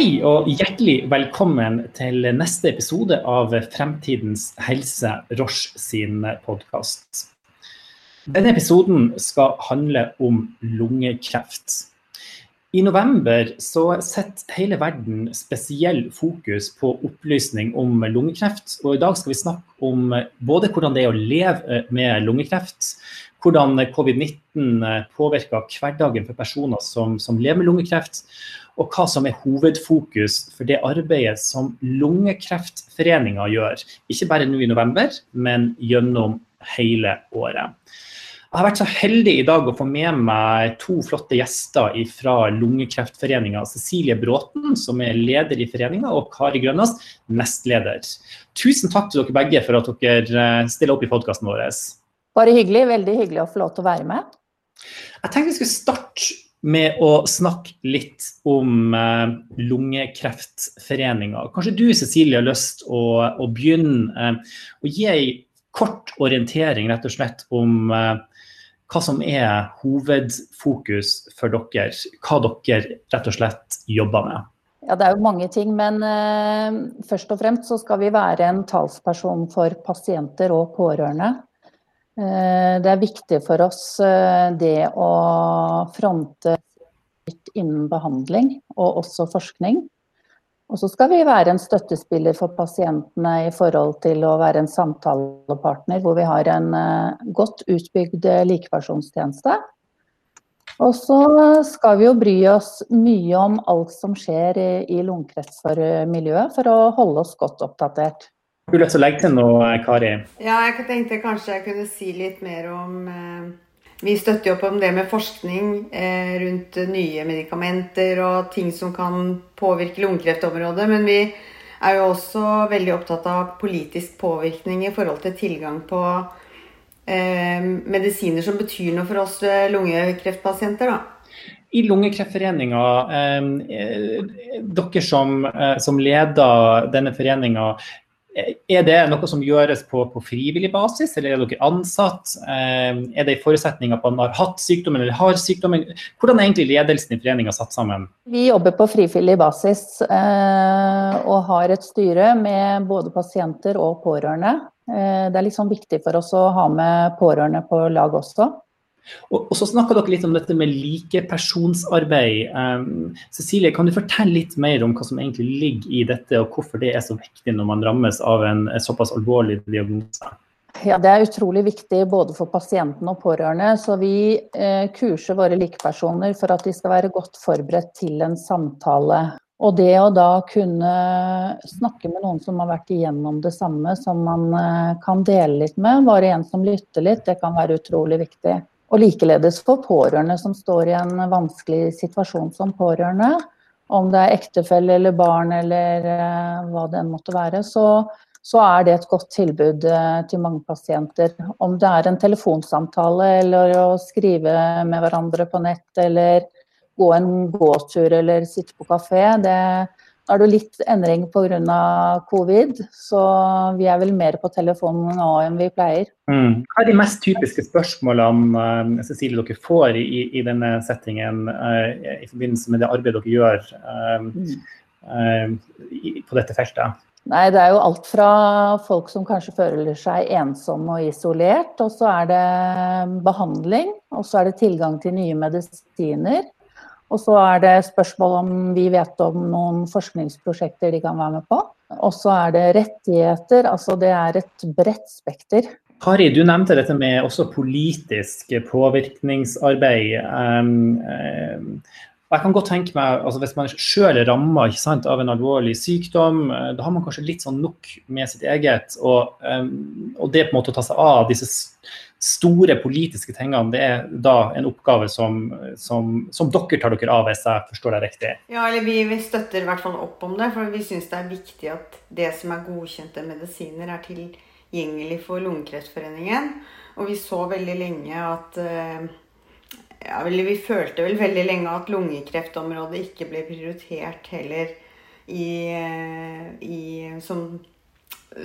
Hei og hjertelig velkommen til neste episode av Fremtidens helse, Roche sin podkast. Denne episoden skal handle om lungekreft. I november så setter hele verden spesiell fokus på opplysning om lungekreft. Og i dag skal vi snakke om både hvordan det er å leve med lungekreft, hvordan covid-19 påvirker hverdagen for personer som, som lever med lungekreft, og hva som er hovedfokus for det arbeidet som Lungekreftforeninga gjør. Ikke bare nå i november, men gjennom hele året. Jeg har vært så heldig i dag å få med meg to flotte gjester fra Lungekreftforeninga. Cecilie Bråten, som er leder i foreninga, og Kari Grønås, nestleder. Tusen takk til dere begge for at dere eh, stiller opp i podkasten vår. Bare hyggelig. Veldig hyggelig å få lov til å være med. Jeg tenkte vi skulle starte med å snakke litt om eh, Lungekreftforeninga. Kanskje du Cecilie, har lyst å, å begynne eh, å gi ei kort orientering rett og slett om eh, hva som er hovedfokus for dere, hva dere rett og slett jobber med? Ja, Det er jo mange ting, men uh, først og fremst så skal vi være en talsperson for pasienter og pårørende. Eh, det er viktig for oss eh, det å fronte innen behandling og også forskning. Og så skal vi være en støttespiller for pasientene i forhold til å være en samtalepartner hvor vi har en eh, godt utbygd likepersonstjeneste. Og så skal vi jo bry oss mye om alt som skjer i lungekreftsmiljøet for å holde oss godt oppdatert. Har du lyst til å legge til noe, Kari? Ja, jeg tenkte kanskje jeg kunne si litt mer om eh, Vi støtter jo opp om det med forskning eh, rundt nye medikamenter og ting som kan påvirke lungekreftområdet. Men vi er jo også veldig opptatt av politisk påvirkning i forhold til tilgang på eh, medisiner som betyr noe for oss eh, lungekreftpasienter. da. I Lungekreftforeninga, eh, dere som, eh, som, leder denne foreninga, er det noe som gjøres på, på, frivillig basis, eller er dere ansatt? Eh, er det en forutsetning at man har hatt sykdommen eller har sykdommen? Hvordan er egentlig ledelsen i foreninga satt sammen? Vi jobber på frivillig basis eh, og har et styre med både pasienter og pårørende. Eh, det er liksom viktig for oss å ha med pårørende på lag også. Og, og så snakka dere litt om dette med likepersonsarbeid. Um, Cecilie, kan du fortelle litt mer om hva som egentlig ligger i dette, og hvorfor det er så viktig når man rammes av en såpass alvorlig diagnose? Ja, Det er utrolig viktig både for pasienten og pårørende. Så vi eh, kurser våre likepersoner for at de skal være godt forberedt til en samtale. Og det å da kunne snakke med noen som har vært igjennom det samme, som man eh, kan dele litt med, være en som lytter litt, det kan være utrolig viktig. Og likeledes for pårørende som står i en vanskelig situasjon som pårørende. Om det er ektefelle eller barn eller uh, hva det enn måtte være, så, så, er det et godt tilbud uh, til mange pasienter. Om det er en telefonsamtale eller å skrive med hverandre på nett eller gå en gåtur eller sitte på kafé, det, nå er det jo litt endring pga. covid, så vi er vel mer på telefonen nå enn vi pleier. Mm. Hva er de mest typiske spørsmålene uh, Cecilie, dere får i, i denne settingen uh, i forbindelse med det arbeidet dere gjør uh, i, på dette feltet? Nei, Det er jo alt fra folk som kanskje føler seg ensomme og isolert, og så er det behandling, og så er det tilgang til nye medisiner. Og så er det spørsmål om vi vet om noen forskningsprosjekter de kan være med på. Og så er det rettigheter. Altså det er et bredt spekter. Kari, du nevnte dette med også politisk påvirkningsarbeid. Um, jeg kan godt tenke meg, altså Hvis man sjøl er ramma av en alvorlig sykdom, eh, da har man kanskje litt sånn nok med sitt eget. Og, og det på en måte å ta seg av disse store politiske tingene, det er da en oppgave som, som, som, dere tar dere av, hvis jeg forstår deg riktig? Ja, eller vi, vi støtter i hvert fall opp om det. For vi syns det er viktig at det som er godkjente medisiner, er tilgjengelig for Lungekreftforeningen. Og vi så veldig lenge at ja, ja, Vi følte vel veldig lenge at lungekreftområdet ikke ble prioritert heller i, eh, i, som,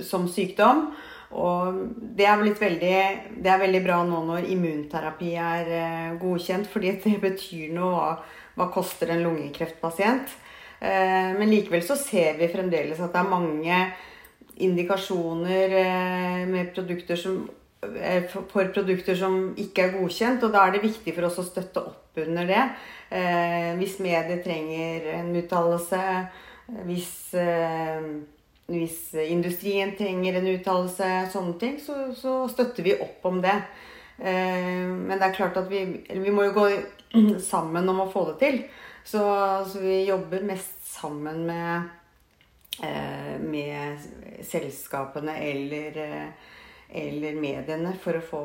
som sykdom. Og det er, veldig, det er veldig bra nå når immunterapi er eh, godkjent, fordi det betyr noe hva, hva koster en lungekreftpasient. Eh, men likevel så ser vi fremdeles at det er mange indikasjoner eh, med produkter som, eh, for produkter som ikke er godkjent. Og da er det viktig for oss å støtte opp under det. Hvis medier trenger en uttalelse, hvis, hvis, industrien trenger en uttalelse, sånne ting, så, så, støtter vi opp om det. Men det er klart at vi, vi må jo gå sammen om å få det til. Så, så vi jobber mest sammen med, eh, med selskapene eller, eh, eller, mediene for å få,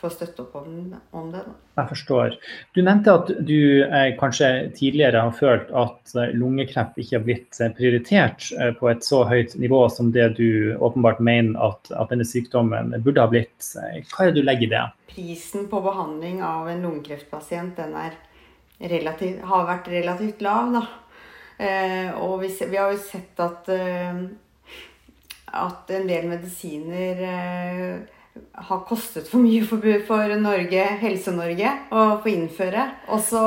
få støtte opp om, om det. Da. Jeg forstår. Du nevnte at du eh, kanskje tidligere har følt at eh, lungekreft ikke har blitt eh, prioritert på et så høyt nivå som det du åpenbart mener at, at denne sykdommen burde ha blitt. Hva er det du legger i det? Prisen på behandling av en lungekreftpasient den er relativt, har vært relativt lav. Da. Eh, og vi, vi, har jo sett at, eh, at en del medisiner eh, har kostet for mye for, for Norge, Helse-Norge å få innføre. Og så,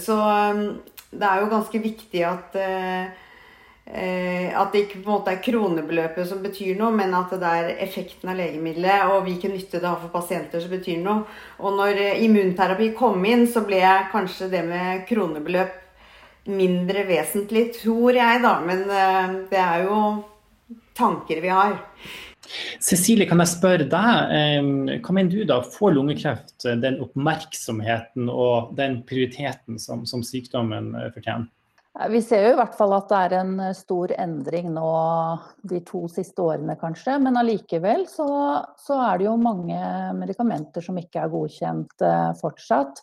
så, um, det er jo ganske viktig at eh, eh, at det ikke på en måte er kronebeløpet som betyr noe, men at det er effekten av legemiddelet og hvilken nytte det har for pasienter som betyr noe. Og når immunterapi kom inn, så ble kanskje det med kronebeløp mindre vesentlig, tror jeg, da. Men det er jo tanker vi har. Cecilie, kan jeg spørre deg, hva mener du da? Får lungekreft den oppmerksomheten og den prioriteten som, som sykdommen fortjener? Vi ser jo i hvert fall at det er en eh, stor endring nå de to siste årene, kanskje. Men allikevel så, så er det jo mange medikamenter som ikke er godkjent eh, fortsatt.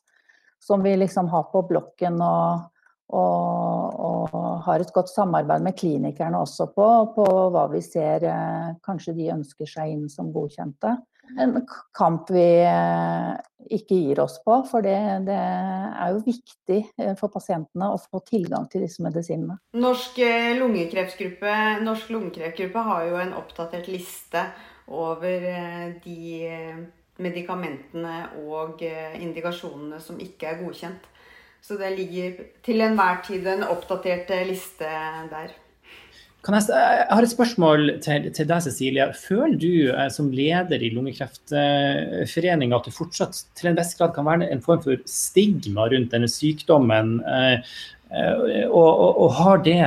Som vi liksom har på blokken og, og, og, har et godt samarbeid med klinikerne også på, på hva vi ser eh, kanskje de ønsker seg inn som godkjente en kamp vi eh, ikke gir oss på. For det, det, er jo viktig eh, for pasientene å få tilgang til disse medisinene. Norsk lungekreftgruppe, Norsk lungekreftgruppe har jo en oppdatert liste over de medikamentene og indikasjonene som ikke er godkjent. Så det ligger til enhver tid en oppdatert liste der. Jeg, jeg, har et spørsmål til, til, deg, Cecilie. Føler du eh, som leder i Lungekreftforeningen at det fortsatt til en viss grad kan være en form for stigma rundt denne sykdommen? Eh, eh, og, og, og, har det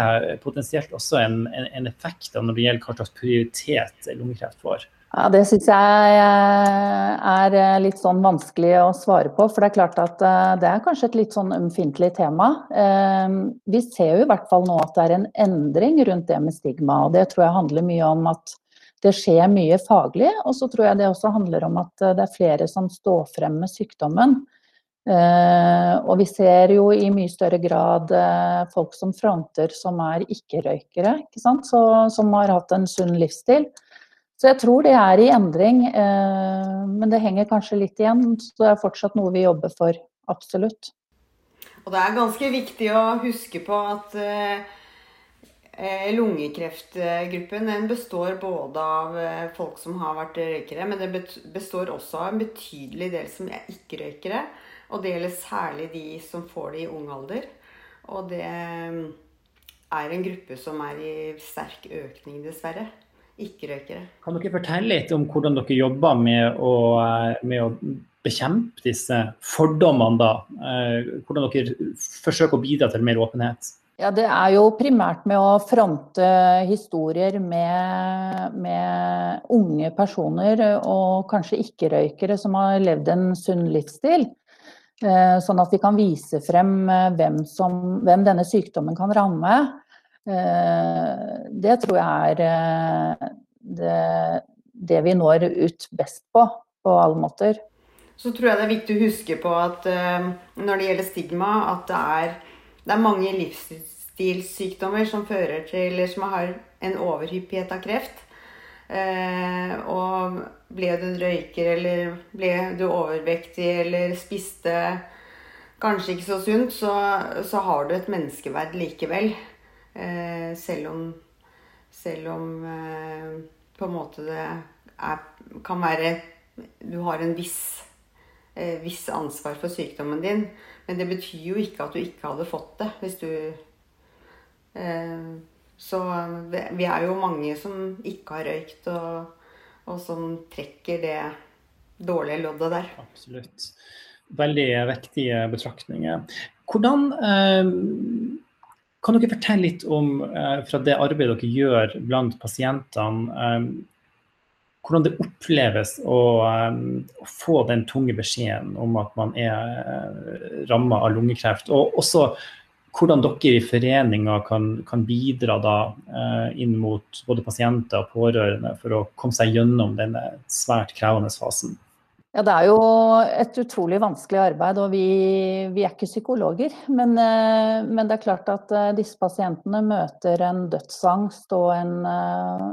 potensielt også en, en, en effekt når det gjelder hva slags prioritet lungekreft får? Ja, Det syns jeg eh, er eh, litt sånn vanskelig å svare på. For det er klart at eh, det er kanskje et litt sånn ømfintlig tema. Vi ser jo i hvert fall nå at det er en endring rundt det med stigma. Og det tror jeg handler mye om at det skjer mye faglig. Og så tror jeg det også handler om at det er flere som står frem med sykdommen. Og vi ser jo i mye større grad folk som fronter som er ikke-røykere, ikke som har hatt en sunn livsstil. Så jeg tror det er i endring, eh, men det henger kanskje litt igjen. Så det er fortsatt noe vi jobber for. Absolutt. Og det er ganske viktig å huske på at eh, eh, lungekreftgruppen den består både av folk som har vært røykere, men det består også av en betydelig del som er ikke-røykere. Og det gjelder særlig de som får det i ung alder. Og det er en gruppe som er i sterk økning, dessverre ikke-røykere. Kan dere fortelle litt om hvordan dere jobber med å, med å bekjempe disse fordommene, da? Eh, hvordan dere forsøker å bidra til mer åpenhet? Ja, Det er jo primært med å fronte historier med, med unge personer og kanskje ikke-røykere som har levd en sunn livsstil. Eh, sånn at vi kan vise frem eh, hvem, som, hvem denne sykdommen kan ramme. Eh, det tror jeg er eh, det, det, vi når ut best på, på alle måter. Så tror jeg det er viktig å huske på at eh, når det gjelder stigma, at det er, det er mange livsstilssykdommer som fører til som har en overhyppighet av kreft. og ble du en røyker, eller ble du overvektig, eller spiste kanskje ikke så sunt, så, så har du et menneskeverd likevel. Eh, selv om, selv om eh, på en måte det er, kan være Du har en viss, eh, viss ansvar for sykdommen din. Men det betyr jo ikke at du ikke hadde fått det hvis du Så vi er jo mange som ikke har røykt, og, og som trekker det dårlige loddet der. Absolutt. Veldig viktige betraktninger. Hvordan eh, Kan dere fortelle litt om, eh, fra det arbeidet dere gjør blant pasientene, eh, hvordan det oppleves å, å, få den tunge beskjeden om at man er ramma av lungekreft? Og også hvordan dere i foreninga kan, kan, bidra da, inn mot både pasienter og pårørende for å komme seg gjennom denne svært krevende fasen? Ja, Det er jo et utrolig vanskelig arbeid, og vi, vi er ikke psykologer. Men, eh, men, det er klart at eh, disse pasientene møter en dødsangst og en, eh,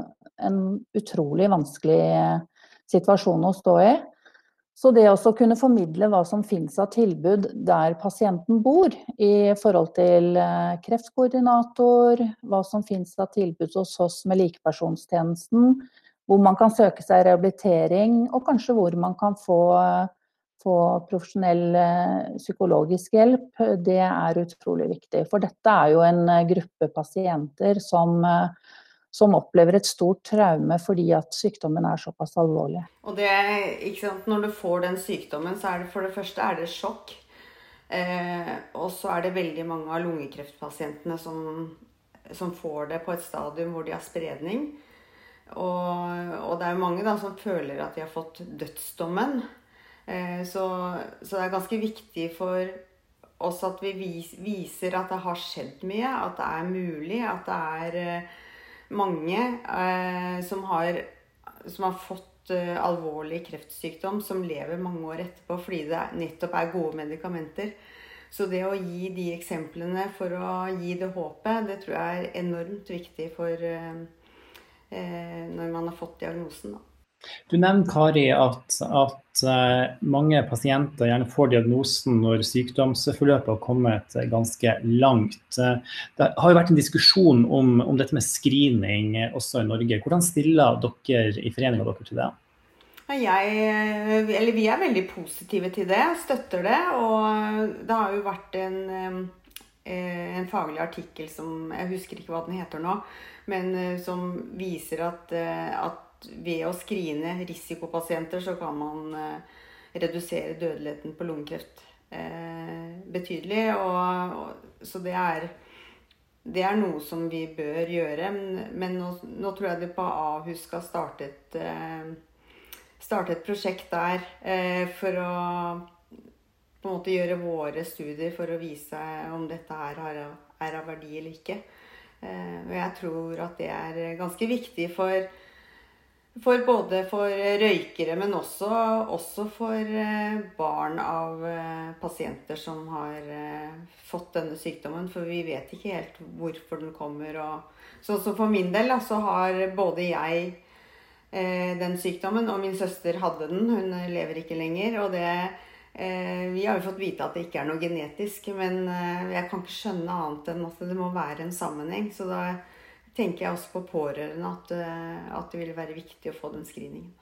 en utrolig vanskelig situasjon å stå i. Så det å kunne formidle hva som finnes av tilbud der pasienten bor, i forhold til kreftkoordinator, hva som finnes av tilbud hos oss med likepersonstjenesten, hvor man kan søke seg rehabilitering, og kanskje hvor man kan få, få profesjonell eh, psykologisk hjelp, det er utrolig viktig. For dette er jo en eh, gruppe pasienter som, eh, som opplever et stort traume fordi at sykdommen er såpass alvorlig. Og det, Når du får den sykdommen, så er det for det første er det sjokk. Eh, og så er det veldig mange av lungekreftpasientene som, som får det på et stadium hvor de har spredning. Og, og det er mange da, som føler at de har fått dødsdommen. Eh, så, så, det er ganske viktig for oss at vi vis, viser at det har skjedd mye, at det er mulig, at det er eh, mange eh, som, har, som, har, fått eh, alvorlig kreftsykdom, som lever mange år etterpå fordi det nettopp er gode medikamenter. Så det å gi de eksemplene for å gi det håpet, det tror jeg er enormt viktig for Eh, når man har fått diagnosen. Du nevner Kari, at, at uh, mange pasienter gjerne får diagnosen når sykdomsforløpet har kommet ganske langt. Uh, det har jo vært en diskusjon om, om, dette med screening også i Norge. Hvordan stiller dere i foreninga dere til det? Jeg, eller vi er veldig positive til det, støtter det. Og det har jo vært en, en faglig artikkel som Jeg husker ikke hva den heter nå men eh, som viser at, eh, at ved å skrine risikopasienter, så kan man eh, redusere dødeligheten på lungekreft betydelig. Og, og, så det er, det er noe som vi bør gjøre. Men, nå, nå, tror jeg det på Ahus skal starte et, starte et prosjekt der for å på en måte gjøre våre studier for å vise om dette her er av verdi eller ikke. Eh, og jeg tror at det er ganske viktig for, for både for røykere, men også, også, for eh, barn av eh, pasienter som har fått denne sykdommen. For vi vet ikke helt hvorfor den kommer. Og så, så for min del så har både jeg den sykdommen, og min søster hadde den. Hun lever ikke lenger. og det vi har jo fått vite at det ikke er noe genetisk, men eh, jeg kan ikke skjønne annet enn at det må være en sammenheng. Så da tenker jeg også på pårørende at, eh, at det vil være viktig å få den screeningen.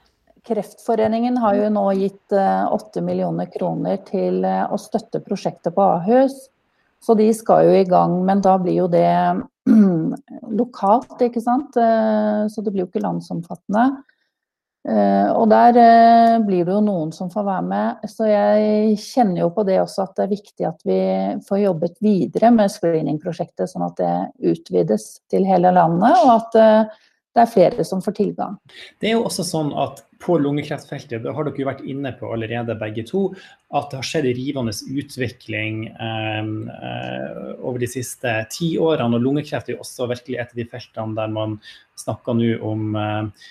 Kreftforeningen har jo nå gitt 8 millioner kroner til å støtte prosjektet på Ahus. Så de skal jo i gang, men da blir jo det lokalt, ikke sant. Så det blir jo ikke landsomfattende. Eh, og der eh, blir det jo noen som får være med. Så jeg kjenner jo på det også at det er viktig at vi får jobbet videre med screeningprosjektet, sånn at det utvides til hele landet, og at eh, det er flere som får tilgang. Det er jo også sånn at på lungekreftfeltet, det har dere jo vært inne på allerede begge to, at det har skjedd en rivende utvikling eh, over de siste ti årene. Og lungekreft er jo også virkelig et av de feltene der man snakker nå om Eh,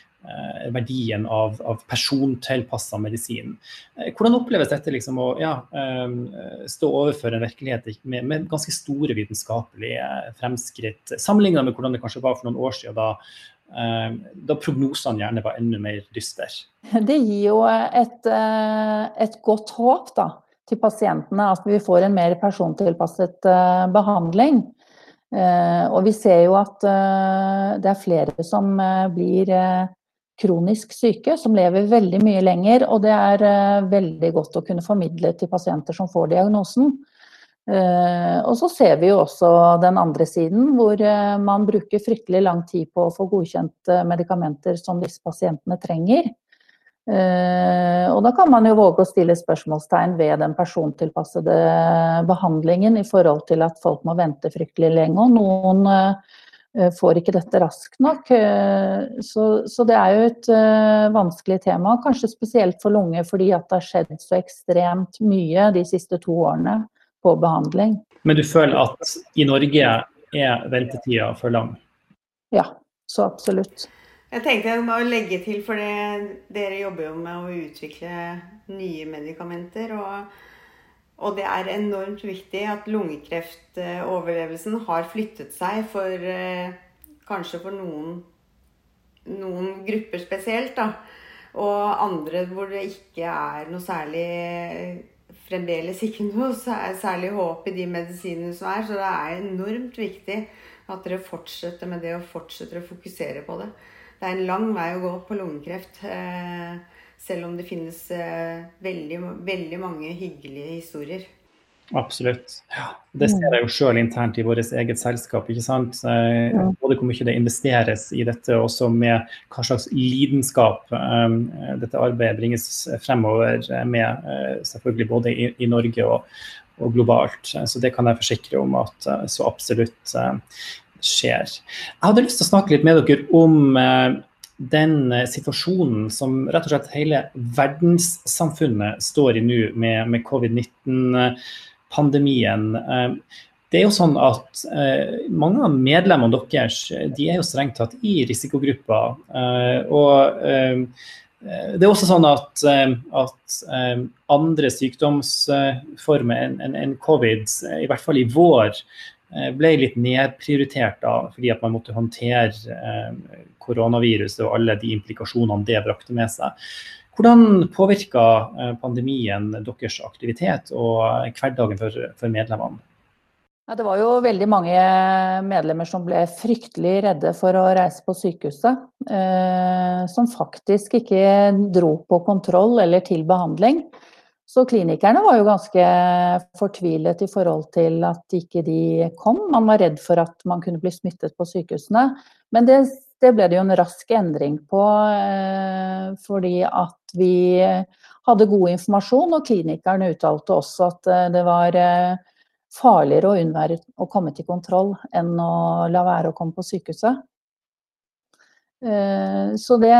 verdien av, av persontilpassa medisin. Eh, hvordan oppleves dette liksom å ja, eh, stå overfor en virkelighet med, med, ganske store vitenskapelige fremskritt, sammenlignet med hvordan det kanskje var for noen år siden, da, da prognosene gjerne var enda mer dystre? Det gir jo et, et godt håp da, til pasientene at vi får en mer persontilpasset behandling. Og vi ser jo at det er flere som blir kronisk syke, som lever veldig mye lenger. Og det er uh, veldig godt å kunne formidle til pasienter som får diagnosen. Og så ser vi jo også den andre siden, hvor man bruker fryktelig lang tid på å få godkjent medikamenter som disse pasientene trenger. Og da kan man jo våge å stille spørsmålstegn ved den persontilpassede behandlingen i forhold til at folk må vente fryktelig lenge, og noen får ikke dette raskt nok. Så, så det er jo et vanskelig tema, kanskje spesielt for lunge fordi at det har skjedd så ekstremt mye de siste to årene på behandling. Men du føler at i Norge er ventetida for lang? Ja, så absolutt. Jeg tenkte jeg må legge til, for dere jobber jo med å utvikle nye medikamenter. Og, og, det er enormt viktig at lungekreftoverlevelsen har flyttet seg for kanskje for noen, noen grupper spesielt. da. Og andre hvor det ikke er noe særlig Fremdeles ikke noe særlig håp i de medisinene som er. Så det er enormt viktig at dere fortsetter med det og fortsetter å fokusere på det det er en lang vei å gå på lungekreft. Eh, selv om det finnes eh, veldig, veldig mange hyggelige historier. Absolutt. Ja, det ser jeg jo sjøl internt i vårt eget selskap. ikke sant? Eh, både hvor mye det investeres i dette, og også med hva slags lidenskap um, dette arbeidet bringes fremover med, uh, selvfølgelig både i, i Norge og, og, globalt. Så det kan jeg forsikre om at uh, så absolutt uh, skjer. Jeg hadde lyst til å snakke litt med dere om eh, den eh, situasjonen som rett og slett hele verdenssamfunnet står i nå med, med covid-19-pandemien. Eh, det er jo sånn at Mange av medlemmene deres de er jo strengt tatt i risikogrupper. og det er også sånn at, at andre sykdomsformer enn en, en covid, i hvert fall i vår Eh, ble litt nedprioritert da, fordi at man måtte håndtere eh, koronaviruset og alle de implikasjonene det brakte med seg. Hvordan påvirka eh, pandemien deres aktivitet og hverdagen for, for medlemmene? Ja, det var jo veldig mange medlemmer som ble fryktelig redde for å reise på sykehuset. Eh, som faktisk ikke dro på kontroll eller til behandling. Så klinikerne var jo ganske fortvilet i forhold til at ikke de kom. Man var redd for at man kunne bli smittet på sykehusene. Men det, det ble det jo en rask endring på, eh, fordi at vi hadde god informasjon. Og klinikerne uttalte også at eh, det var eh, farligere å unnvære å komme til kontroll enn å la være å komme på sykehuset. Eh, så det,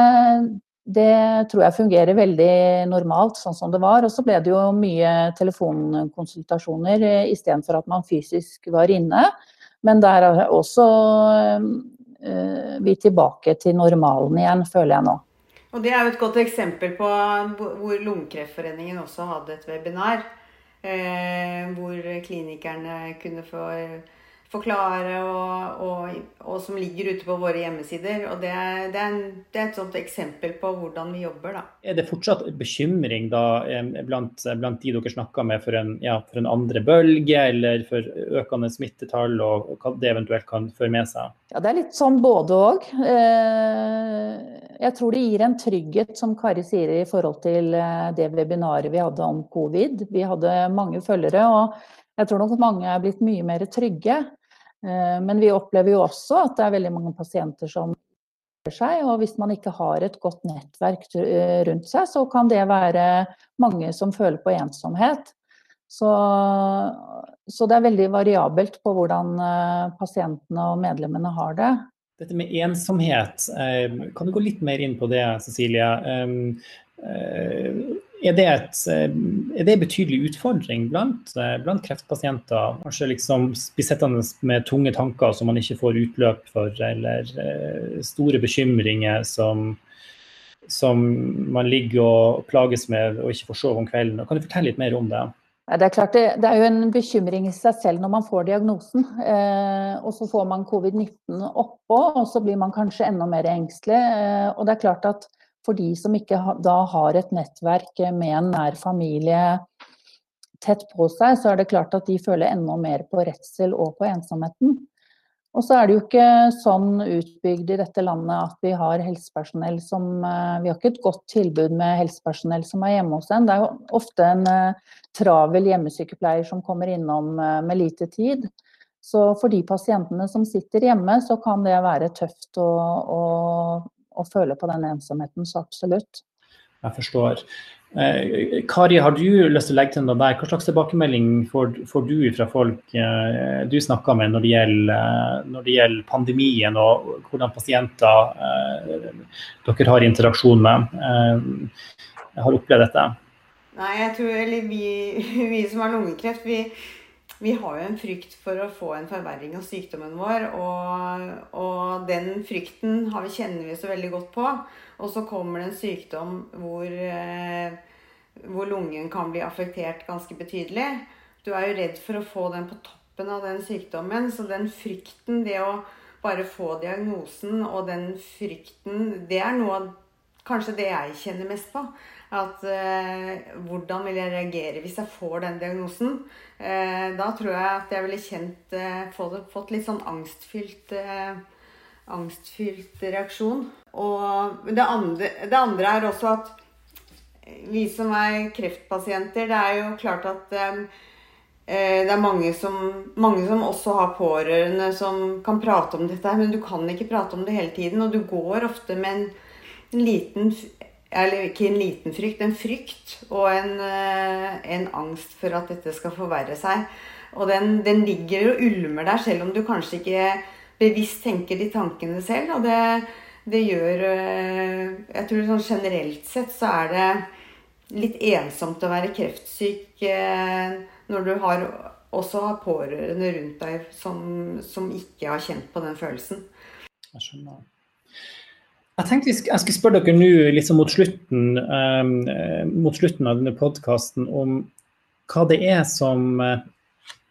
det tror jeg fungerer veldig normalt, sånn som det var. Og så ble det jo mye telefonkonsultasjoner istedenfor at man fysisk var inne. Men der er også vi tilbake til normalen igjen, føler jeg nå. Og Det er jo et godt eksempel på hvor Lungekreftforeningen også hadde et webinar. Eh, hvor klinikerne kunne få forklare, og, og, og, som ligger ute på våre hjemmesider. og det, det, er, en, det, er, et sånt eksempel på hvordan vi jobber. da. Er det fortsatt bekymring da, blant, blant de dere snakker med for en, ja, for en, andre bølge, eller for økende smittetall, og, hva det eventuelt kan føre med seg? Ja, Det er litt sånn både òg. Eh, jeg tror det gir en trygghet, som Kari sier, i forhold til eh, det webinaret vi hadde om covid. Vi hadde mange følgere. og jeg tror nok mange er blitt mye mer trygge. Eh, men vi opplever jo også at det er veldig mange pasienter som seg, og hvis man ikke har et godt nettverk eh, rundt seg, så kan det være mange som føler på ensomhet. Så, så det er veldig variabelt på hvordan eh, pasientene og medlemmene har det. Dette med ensomhet, kan du gå litt mer inn på det, Cecilie? Er det, et, eh, er det en betydelig utfordring blant, eh, blant kreftpasienter? Kanskje liksom bli sittende med tunge tanker som man ikke får utløp for, eller eh, store bekymringer som, som man ligger og plages med og ikke får sove om kvelden. Kan du fortelle litt mer om det? Det er klart det, er jo en bekymring i seg selv når man får diagnosen. Eh, og så får man covid-19 oppå, og så blir man kanskje enda mer engstelig. Eh, og det er klart at for de som ikke da har et nettverk med en nær familie tett på seg, så er det klart at de føler enda mer på redsel og på ensomheten. Og så er det jo ikke sånn utbygd i dette landet at vi har helsepersonell som Vi har ikke et godt tilbud med helsepersonell som er hjemme hos en. Det er jo ofte en travel hjemmesykepleier som kommer innom med lite tid. Så for de pasientene som sitter hjemme, så kan det være tøft å, å, å føle på den ensomheten, så absolutt. Jeg forstår. Eh, Kari, har du lyst til å legge til noe der? Hva slags tilbakemelding får, får du fra folk eh, du snakker med når det, gjelder, når det, gjelder, pandemien og hvordan pasienter eh, dere har interaksjon med, eh, har opplevd dette? Nei, jeg tror, eller vi, vi som har lungekreft, vi, vi har jo en frykt for å få en forverring av sykdommen vår. Og, og, den frykten vi, kjenner vi så veldig godt på. Og så kommer det en sykdom hvor, eh, hvor lungen kan bli affektert ganske betydelig. Du er jo redd for å få den på toppen av den sykdommen. Så den frykten, det å bare få diagnosen og den frykten, det er noe av kanskje det jeg kjenner mest på. At eh, hvordan vil jeg reagere hvis jeg får den diagnosen? Eh, da tror jeg at jeg ville kjent eh, fått, fått, litt sånn angstfylt eh, angstfylt reaksjon. Og det andre, det andre, er også at vi som er kreftpasienter, det er jo klart at eh, det er mange som, mange som, også har pårørende som kan prate om dette, men du kan ikke prate om det hele tiden. Og du går ofte med en, en liten eller ikke en liten frykt, en frykt og en, eh, en, angst for at dette skal forverre seg. Og den, den, ligger og ulmer der, selv om du kanskje ikke bevisst tenker de tankene selv. Og det, det gjør eh, Jeg tror sånn generelt sett så er det litt ensomt å være kreftsyk eh, når du har, også har pårørende rundt deg som, som ikke har kjent på den følelsen. Jeg skjønner. Jeg tenkte jeg skulle spørre dere nå liksom mot, slutten, eh, mot slutten av denne podkasten om hva det er som uh,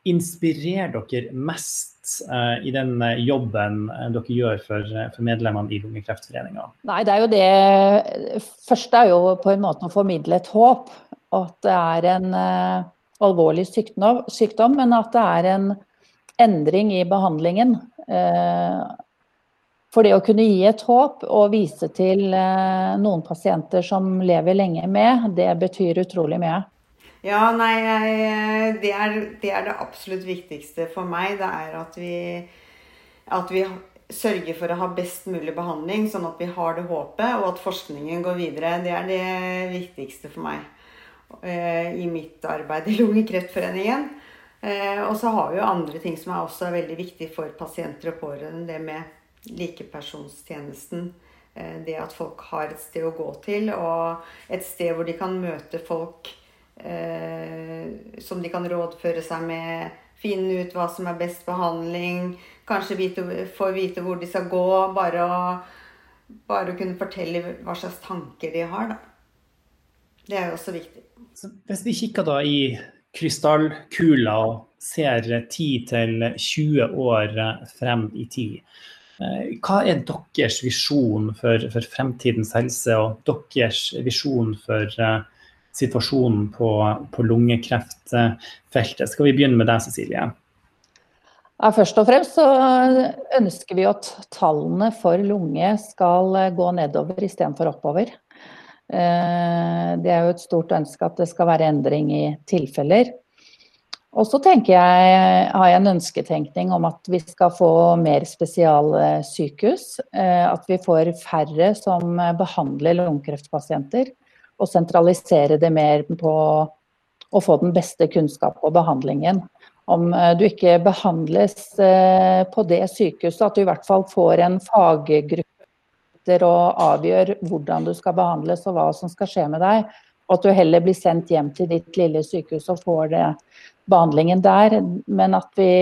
inspirerer dere mest eh, i den jobben dere gjør for, for medlemmene i Lungekreftforeninga? Nei, det er jo det første er jo på en måte å formidle et håp. At det er en eh, alvorlig sykdom, sykdom, men at det er en endring i behandlingen. Uh, for det å kunne gi et håp og vise til eh, noen pasienter som lever lenge med, det betyr utrolig mye. Ja, nei, det er, det er det absolutt viktigste for meg. Det er at vi, at vi sørger for å ha best mulig behandling, sånn at vi har det håpet, og at forskningen går videre. Det er det viktigste for meg eh, i mitt arbeid i Lungekreftforeningen. Eh, og så har vi jo andre ting som er også veldig viktig for pasienter og pårørende. Det med likepersonstjenesten. Eh, det at folk har et sted å gå til, og et sted hvor de kan møte folk eh, som de kan rådføre seg med. Finne ut hva som er best behandling. Kanskje vite, få vite hvor de skal gå. Bare å, bare å kunne fortelle hva slags tanker de har. Da. Det er jo også viktig. Så hvis vi kikker da i krystallkula og ser 10-20 år frem i tid, hva er deres visjon for, for, fremtidens helse, og deres visjon for uh, situasjonen på, på lungekreftfeltet? Skal vi begynne med deg, Cecilie? Ja, først og fremst så ønsker vi at tallene for lunge skal gå nedover istedenfor oppover. Eh, det er jo et stort ønske at det skal være endring i tilfeller. Og så tenker jeg, har jeg en ønsketenkning om at vi skal få mer spesialsykehus. Eh, at vi får færre som behandler lungekreftpasienter. Og sentralisere det mer på å få den beste kunnskap og behandlingen. Om eh, du ikke behandles eh, på det sykehuset, at du i hvert fall får en faggruppe og avgjør hvordan du skal behandles og hva som skal skje med deg. Og at du heller blir sendt hjem til ditt lille sykehus og får det behandlingen der, men at vi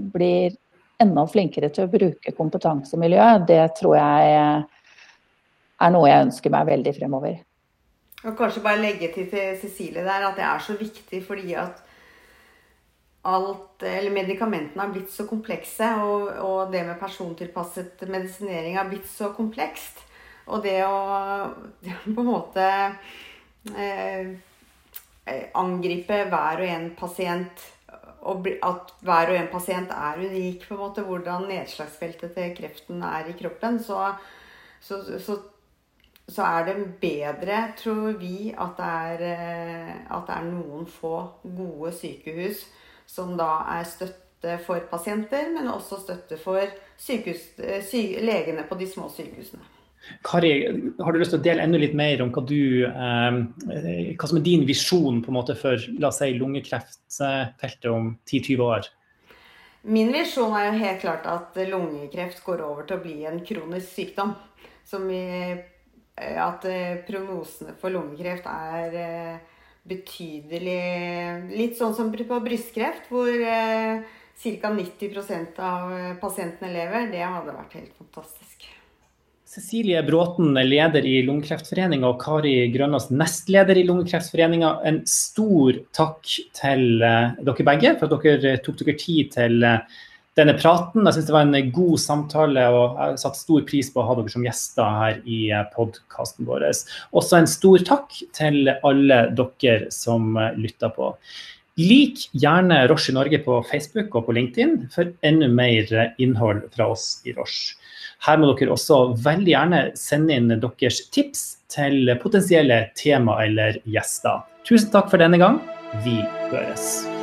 blir enda flinkere til å bruke kompetansemiljøet, det tror jeg er noe jeg ønsker meg veldig fremover. Og kanskje bare legge til til Cecilie der at det er så viktig fordi at alt, eller medikamentene har blitt så komplekse, og, og det med persontilpasset medisinering har blitt så komplekst. Og det å, det å på en måte angripe hver og en pasient Og at hver og en pasient er unik, på en måte, hvordan nedslagsfeltet til kreften er i kroppen, så, så, så, så er det bedre, tror vi, at det, er, eh, at det er noen få gode sykehus som da er støtte for pasienter, men også støtte for sykehus, eh, sy, legene på de små sykehusene. Kari, har du lyst til å dele enda litt mer om hva, du, eh, hva som er din visjon måte for la oss si, lungekreftfeltet om 10-20 år? Min visjon er jo helt klart at lungekreft går over til å bli en kronisk sykdom. Vi, eh, at eh, prognosene for lungekreft er eh, betydelig Litt sånn som på brystkreft, hvor ca. 90% av pasientene lever. Det hadde vært helt fantastisk. Cecilie Bråten, leder i Lungekreftforeninga, og Kari Grønås, nestleder i Lungekreftforeninga. En stor takk til uh, dere begge for at dere tok dere tid til uh, denne praten. Jeg syns det var en god samtale, og jeg har satt stor pris på å ha dere som gjester her i eh, podkasten vår. Også en stor takk til alle dere som lytter på. Lik gjerne Roche i Norge på Facebook og på LinkedIn for enda mer innhold fra oss i Roche. Her må dere også veldig gjerne sende inn deres tips til potensielle tema eller gjester. Tusen takk for denne gang. Vi høres.